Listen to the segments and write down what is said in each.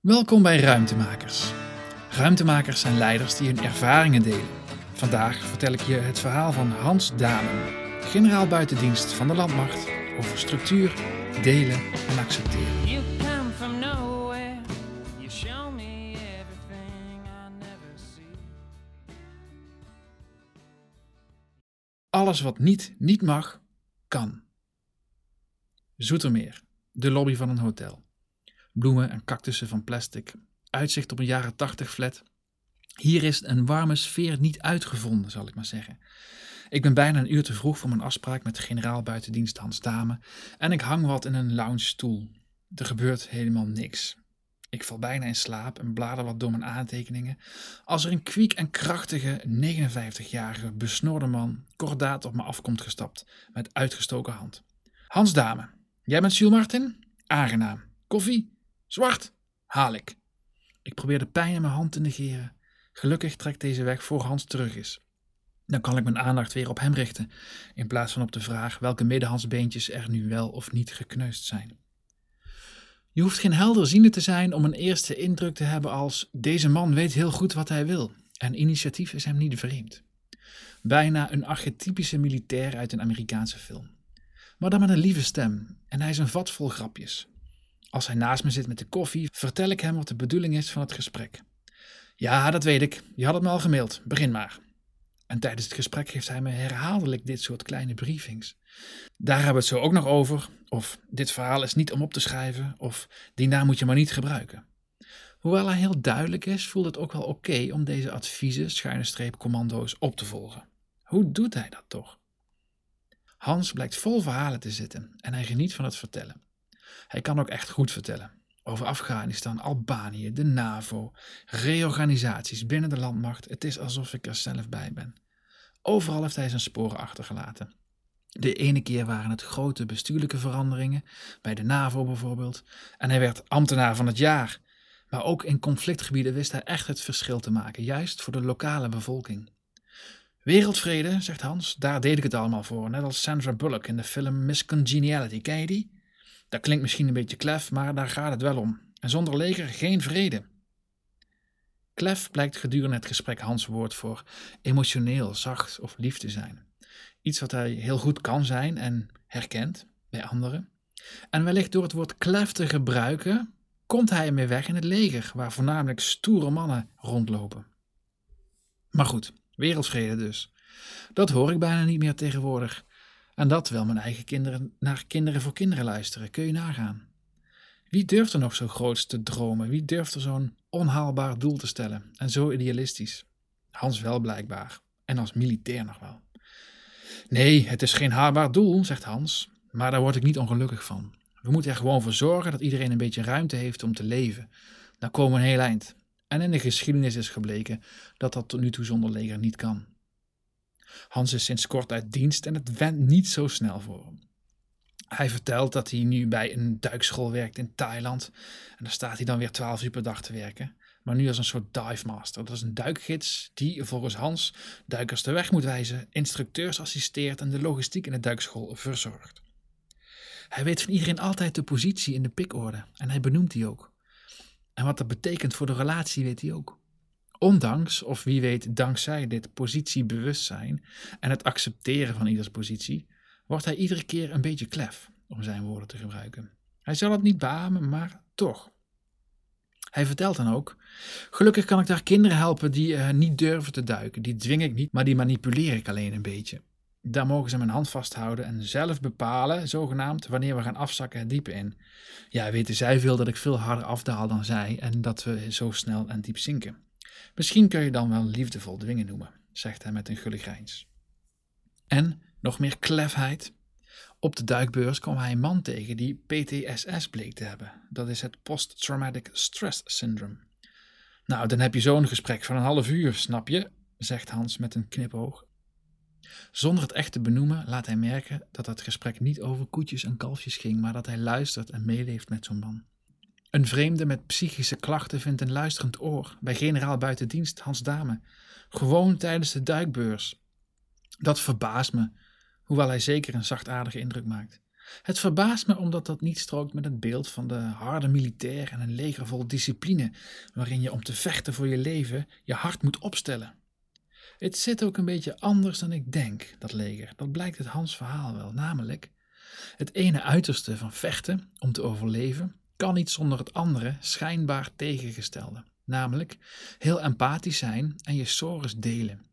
Welkom bij Ruimtemakers. Ruimtemakers zijn leiders die hun ervaringen delen. Vandaag vertel ik je het verhaal van Hans Damen, generaal buitendienst van de landmacht, over structuur, delen en accepteren. You come from nowhere. You show me everything I never see. Alles wat niet, niet mag, kan. Zoetermeer, de lobby van een hotel. Bloemen en cactussen van plastic. Uitzicht op een jaren tachtig flat. Hier is een warme sfeer niet uitgevonden, zal ik maar zeggen. Ik ben bijna een uur te vroeg voor mijn afspraak met generaal buitendienst Hans Dame en ik hang wat in een lounge stoel. Er gebeurt helemaal niks. Ik val bijna in slaap en blader wat door mijn aantekeningen als er een kwiek en krachtige 59-jarige besnorde man kordaat op me afkomt gestapt met uitgestoken hand. Hans Dame, jij bent Jules Martin? Aangenaam. Koffie? Zwart? Haal ik. Ik probeer de pijn in mijn hand te negeren. Gelukkig trekt deze weg voor Hans terug is. Dan kan ik mijn aandacht weer op hem richten, in plaats van op de vraag welke middenhandsbeentjes er nu wel of niet gekneusd zijn. Je hoeft geen helderziende te zijn om een eerste indruk te hebben als deze man weet heel goed wat hij wil en initiatief is hem niet vreemd. Bijna een archetypische militair uit een Amerikaanse film. Maar dan met een lieve stem en hij is een vat vol grapjes. Als hij naast me zit met de koffie, vertel ik hem wat de bedoeling is van het gesprek. Ja, dat weet ik. Je had het me al gemaild. Begin maar. En tijdens het gesprek geeft hij me herhaaldelijk dit soort kleine briefings. Daar hebben we het zo ook nog over. Of dit verhaal is niet om op te schrijven. Of die naam moet je maar niet gebruiken. Hoewel hij heel duidelijk is, voelt het ook wel oké om deze adviezen, schuine streep commando's, op te volgen. Hoe doet hij dat toch? Hans blijkt vol verhalen te zitten en hij geniet van het vertellen. Hij kan ook echt goed vertellen. Over Afghanistan, Albanië, de NAVO, reorganisaties binnen de landmacht. Het is alsof ik er zelf bij ben. Overal heeft hij zijn sporen achtergelaten. De ene keer waren het grote bestuurlijke veranderingen, bij de NAVO bijvoorbeeld, en hij werd ambtenaar van het jaar. Maar ook in conflictgebieden wist hij echt het verschil te maken, juist voor de lokale bevolking. Wereldvrede, zegt Hans, daar deed ik het allemaal voor, net als Sandra Bullock in de film Miss Congeniality. Ken je die? Dat klinkt misschien een beetje klef, maar daar gaat het wel om. En zonder leger geen vrede. Klef blijkt gedurende het gesprek Hans woord voor emotioneel, zacht of lief te zijn. Iets wat hij heel goed kan zijn en herkent bij anderen. En wellicht door het woord klef te gebruiken, komt hij ermee weg in het leger, waar voornamelijk stoere mannen rondlopen. Maar goed, wereldvrede dus. Dat hoor ik bijna niet meer tegenwoordig. En dat terwijl mijn eigen kinderen naar Kinderen voor Kinderen luisteren, kun je nagaan. Wie durft er nog zo groots te dromen? Wie durft er zo'n onhaalbaar doel te stellen en zo idealistisch? Hans wel blijkbaar, en als militair nog wel. Nee, het is geen haalbaar doel, zegt Hans, maar daar word ik niet ongelukkig van. We moeten er gewoon voor zorgen dat iedereen een beetje ruimte heeft om te leven. Dan komen we een heel eind. En in de geschiedenis is gebleken dat dat tot nu toe zonder leger niet kan. Hans is sinds kort uit dienst en het went niet zo snel voor hem. Hij vertelt dat hij nu bij een duikschool werkt in Thailand. En daar staat hij dan weer 12 uur per dag te werken. Maar nu als een soort dive master. Dat is een duikgids die volgens Hans duikers de weg moet wijzen, instructeurs assisteert en de logistiek in de duikschool verzorgt. Hij weet van iedereen altijd de positie in de pikorde en hij benoemt die ook. En wat dat betekent voor de relatie weet hij ook. Ondanks, of wie weet dankzij dit positiebewustzijn en het accepteren van ieders positie, wordt hij iedere keer een beetje klef, om zijn woorden te gebruiken. Hij zal het niet beamen, maar toch. Hij vertelt dan ook: Gelukkig kan ik daar kinderen helpen die uh, niet durven te duiken. Die dwing ik niet, maar die manipuleer ik alleen een beetje. Daar mogen ze mijn hand vasthouden en zelf bepalen, zogenaamd, wanneer we gaan afzakken het diepe in. Ja, weten zij veel dat ik veel harder afdaal dan zij en dat we zo snel en diep zinken. Misschien kun je dan wel liefdevol dwingen noemen, zegt hij met een gullig grijns. En nog meer klefheid. Op de duikbeurs kwam hij een man tegen die PTSS bleek te hebben. Dat is het Post-Traumatic Stress Syndrome. Nou, dan heb je zo'n gesprek van een half uur, snap je? zegt Hans met een knipoog. Zonder het echt te benoemen laat hij merken dat het gesprek niet over koetjes en kalfjes ging, maar dat hij luistert en meeleeft met zo'n man. Een vreemde met psychische klachten vindt een luisterend oor bij generaal buitendienst Hans Dame, gewoon tijdens de duikbeurs. Dat verbaast me, hoewel hij zeker een zachtaardige indruk maakt. Het verbaast me omdat dat niet strookt met het beeld van de harde militair en een leger vol discipline, waarin je om te vechten voor je leven je hart moet opstellen. Het zit ook een beetje anders dan ik denk, dat leger. Dat blijkt uit Hans verhaal wel, namelijk het ene uiterste van vechten om te overleven kan niet zonder het andere schijnbaar tegengestelde, namelijk heel empathisch zijn en je sores delen.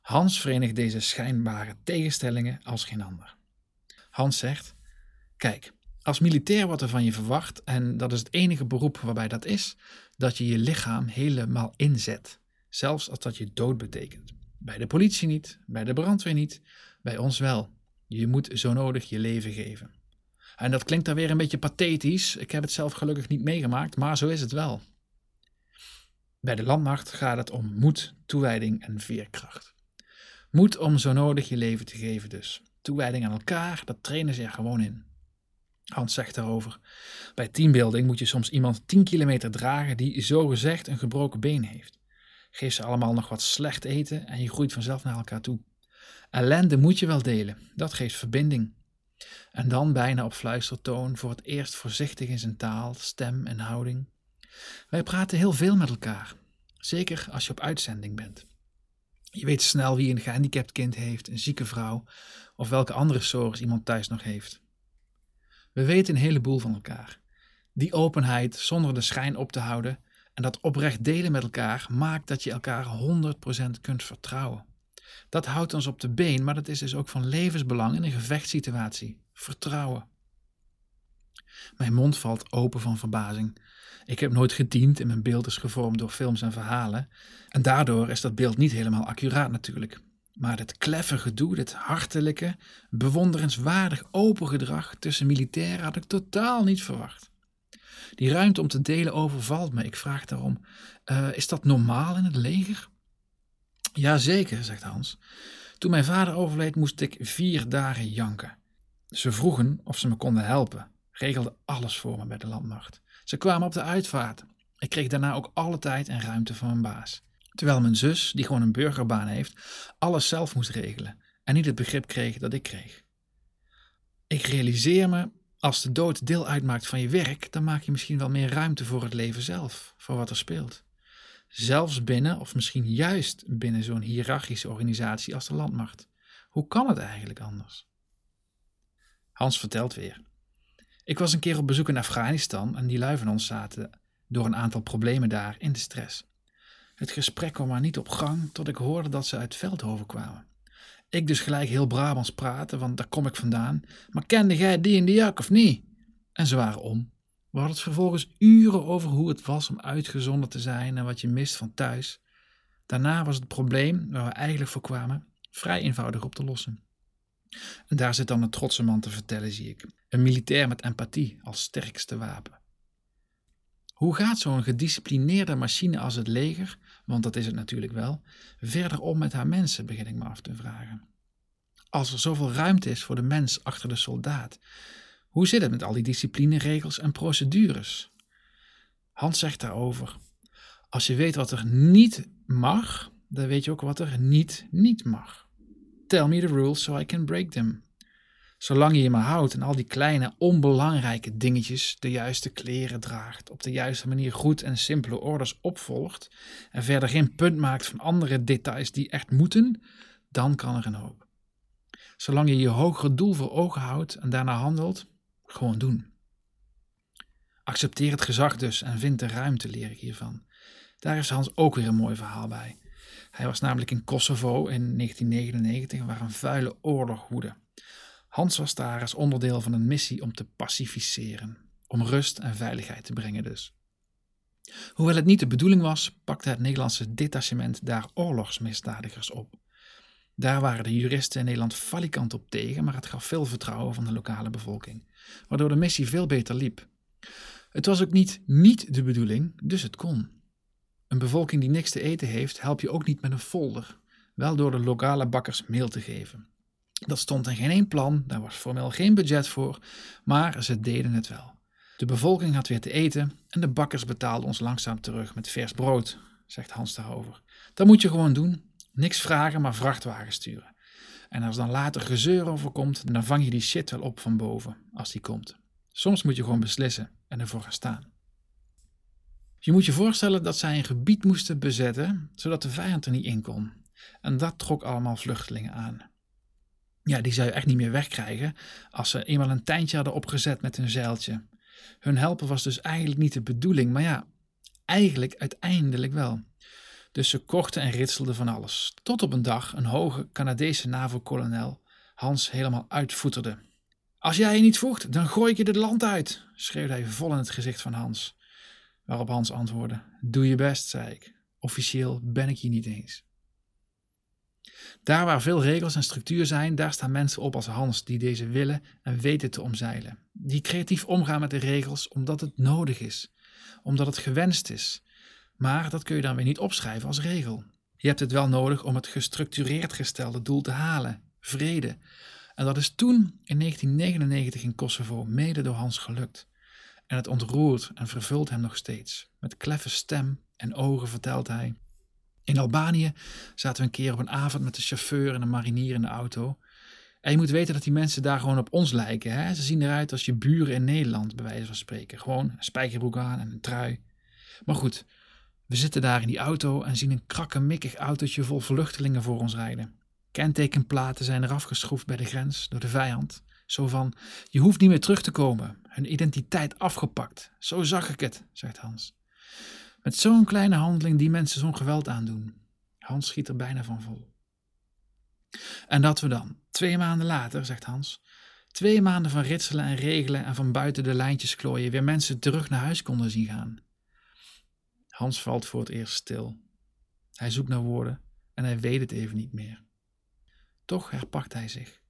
Hans verenigt deze schijnbare tegenstellingen als geen ander. Hans zegt: Kijk, als militair wordt er van je verwacht, en dat is het enige beroep waarbij dat is, dat je je lichaam helemaal inzet, zelfs als dat je dood betekent. Bij de politie niet, bij de brandweer niet, bij ons wel. Je moet zo nodig je leven geven. En dat klinkt dan weer een beetje pathetisch. Ik heb het zelf gelukkig niet meegemaakt, maar zo is het wel. Bij de landmacht gaat het om moed, toewijding en veerkracht. Moed om zo nodig je leven te geven dus. Toewijding aan elkaar, dat trainen ze er gewoon in. Hans zegt daarover. Bij teambuilding moet je soms iemand 10 kilometer dragen die zogezegd een gebroken been heeft. Geef ze allemaal nog wat slecht eten en je groeit vanzelf naar elkaar toe. Ellende moet je wel delen, dat geeft verbinding. En dan bijna op fluistertoon, voor het eerst voorzichtig in zijn taal, stem en houding. Wij praten heel veel met elkaar, zeker als je op uitzending bent. Je weet snel wie een gehandicapt kind heeft, een zieke vrouw of welke andere zorg iemand thuis nog heeft. We weten een heleboel van elkaar. Die openheid zonder de schijn op te houden en dat oprecht delen met elkaar maakt dat je elkaar 100% kunt vertrouwen. Dat houdt ons op de been, maar dat is dus ook van levensbelang in een gevechtssituatie. Vertrouwen. Mijn mond valt open van verbazing. Ik heb nooit gediend en mijn beeld is gevormd door films en verhalen. En daardoor is dat beeld niet helemaal accuraat natuurlijk. Maar het kleffe gedoe, dit hartelijke, bewonderenswaardig open gedrag tussen militairen had ik totaal niet verwacht. Die ruimte om te delen overvalt me. Ik vraag daarom: uh, is dat normaal in het leger? Jazeker, zegt Hans. Toen mijn vader overleed, moest ik vier dagen janken. Ze vroegen of ze me konden helpen, regelden alles voor me bij de landmacht. Ze kwamen op de uitvaart. Ik kreeg daarna ook alle tijd en ruimte van mijn baas. Terwijl mijn zus, die gewoon een burgerbaan heeft, alles zelf moest regelen en niet het begrip kreeg dat ik kreeg. Ik realiseer me, als de dood deel uitmaakt van je werk, dan maak je misschien wel meer ruimte voor het leven zelf, voor wat er speelt. Zelfs binnen, of misschien juist binnen zo'n hiërarchische organisatie als de landmacht. Hoe kan het eigenlijk anders? Hans vertelt weer. Ik was een keer op bezoek in Afghanistan en die lui van ons zaten door een aantal problemen daar in de stress. Het gesprek kwam maar niet op gang tot ik hoorde dat ze uit Veldhoven kwamen. Ik dus gelijk heel Brabants praten, want daar kom ik vandaan. Maar kende jij die en die ook of niet? En ze waren om. We hadden het vervolgens uren over hoe het was om uitgezonden te zijn en wat je mist van thuis. Daarna was het probleem waar we eigenlijk voor kwamen vrij eenvoudig op te lossen. En daar zit dan een trotse man te vertellen, zie ik. Een militair met empathie als sterkste wapen. Hoe gaat zo'n gedisciplineerde machine als het leger, want dat is het natuurlijk wel, verder om met haar mensen, begin ik me af te vragen. Als er zoveel ruimte is voor de mens achter de soldaat, hoe zit het met al die disciplineregels en procedures? Hans zegt daarover: Als je weet wat er niet mag, dan weet je ook wat er niet niet mag. Tell me the rules so I can break them. Zolang je je maar houdt en al die kleine onbelangrijke dingetjes, de juiste kleren draagt, op de juiste manier goed en simpele orders opvolgt en verder geen punt maakt van andere details die echt moeten, dan kan er een hoop. Zolang je je hogere doel voor ogen houdt en daarna handelt, gewoon doen. Accepteer het gezag dus en vind de ruimte, leer ik hiervan. Daar is Hans ook weer een mooi verhaal bij. Hij was namelijk in Kosovo in 1999, waar een vuile oorlog woedde. Hans was daar als onderdeel van een missie om te pacificeren, om rust en veiligheid te brengen dus. Hoewel het niet de bedoeling was, pakte het Nederlandse detachement daar oorlogsmisdadigers op. Daar waren de juristen in Nederland falikant op tegen, maar het gaf veel vertrouwen van de lokale bevolking, waardoor de missie veel beter liep. Het was ook niet niet de bedoeling, dus het kon. Een bevolking die niks te eten heeft, help je ook niet met een folder, wel door de lokale bakkers meel te geven. Dat stond in geen één plan, daar was formeel geen budget voor, maar ze deden het wel. De bevolking had weer te eten en de bakkers betaalden ons langzaam terug met vers brood, zegt Hans daarover. Dat moet je gewoon doen. Niks vragen, maar vrachtwagen sturen. En als dan later gezeur overkomt, dan vang je die shit wel op van boven, als die komt. Soms moet je gewoon beslissen en ervoor gaan staan. Je moet je voorstellen dat zij een gebied moesten bezetten, zodat de vijand er niet in kon. En dat trok allemaal vluchtelingen aan. Ja, die zou je echt niet meer wegkrijgen als ze eenmaal een tijntje hadden opgezet met hun zeiltje. Hun helpen was dus eigenlijk niet de bedoeling, maar ja, eigenlijk uiteindelijk wel. Dus ze kochten en ritselden van alles. Tot op een dag een hoge Canadese NAVO-kolonel Hans helemaal uitvoeterde. Als jij je niet voegt, dan gooi ik je het land uit, schreeuwde hij vol in het gezicht van Hans. Waarop Hans antwoordde: Doe je best, zei ik. Officieel ben ik hier niet eens. Daar waar veel regels en structuur zijn, daar staan mensen op als Hans die deze willen en weten te omzeilen. Die creatief omgaan met de regels omdat het nodig is, omdat het gewenst is. Maar dat kun je dan weer niet opschrijven als regel. Je hebt het wel nodig om het gestructureerd gestelde doel te halen: vrede. En dat is toen in 1999 in Kosovo mede door Hans gelukt. En het ontroert en vervult hem nog steeds. Met kleffe stem en ogen vertelt hij. In Albanië zaten we een keer op een avond met de chauffeur en een marinier in de auto. En je moet weten dat die mensen daar gewoon op ons lijken. Hè? Ze zien eruit als je buren in Nederland, bij wijze van spreken. Gewoon een spijkerbroek aan en een trui. Maar goed, we zitten daar in die auto en zien een krakkemikkig autootje vol vluchtelingen voor ons rijden. Kentekenplaten zijn eraf geschroefd bij de grens door de vijand. Zo van, je hoeft niet meer terug te komen. Hun identiteit afgepakt. Zo zag ik het, zegt Hans. Met zo'n kleine handeling die mensen zo'n geweld aandoen. Hans schiet er bijna van vol. En dat we dan, twee maanden later, zegt Hans, twee maanden van ritselen en regelen en van buiten de lijntjes klooien, weer mensen terug naar huis konden zien gaan. Hans valt voor het eerst stil. Hij zoekt naar woorden en hij weet het even niet meer. Toch herpakt hij zich.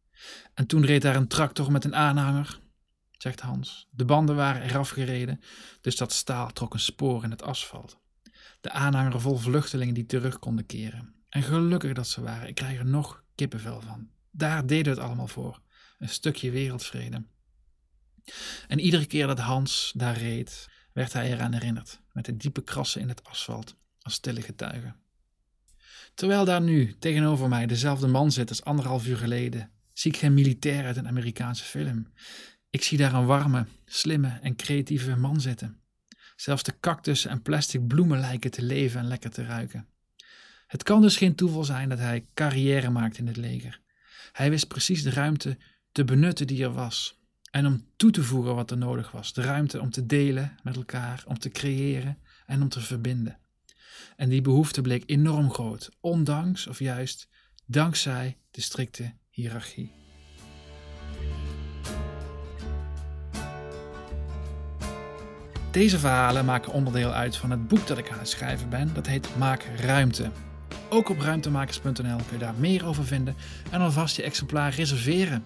En toen reed daar een tractor met een aanhanger, zegt Hans. De banden waren eraf gereden, dus dat staal trok een spoor in het asfalt. De aanhanger vol vluchtelingen die terug konden keren. En gelukkig dat ze waren, ik krijg er nog kippenvel van. Daar deden we het allemaal voor. Een stukje wereldvrede. En iedere keer dat Hans daar reed, werd hij eraan herinnerd, met de diepe krassen in het asfalt, als stille getuige. Terwijl daar nu tegenover mij dezelfde man zit als anderhalf uur geleden, zie ik geen militair uit een Amerikaanse film. Ik zie daar een warme, slimme en creatieve man zitten. Zelfs de cactussen en plastic bloemen lijken te leven en lekker te ruiken. Het kan dus geen toeval zijn dat hij carrière maakt in het leger. Hij wist precies de ruimte te benutten die er was. En om toe te voegen wat er nodig was. De ruimte om te delen met elkaar, om te creëren en om te verbinden. En die behoefte bleek enorm groot, ondanks of juist dankzij de strikte hiërarchie. Deze verhalen maken onderdeel uit van het boek dat ik aan het schrijven ben. Dat heet Maak Ruimte. Ook op ruimtemakers.nl kun je daar meer over vinden en alvast je exemplaar reserveren.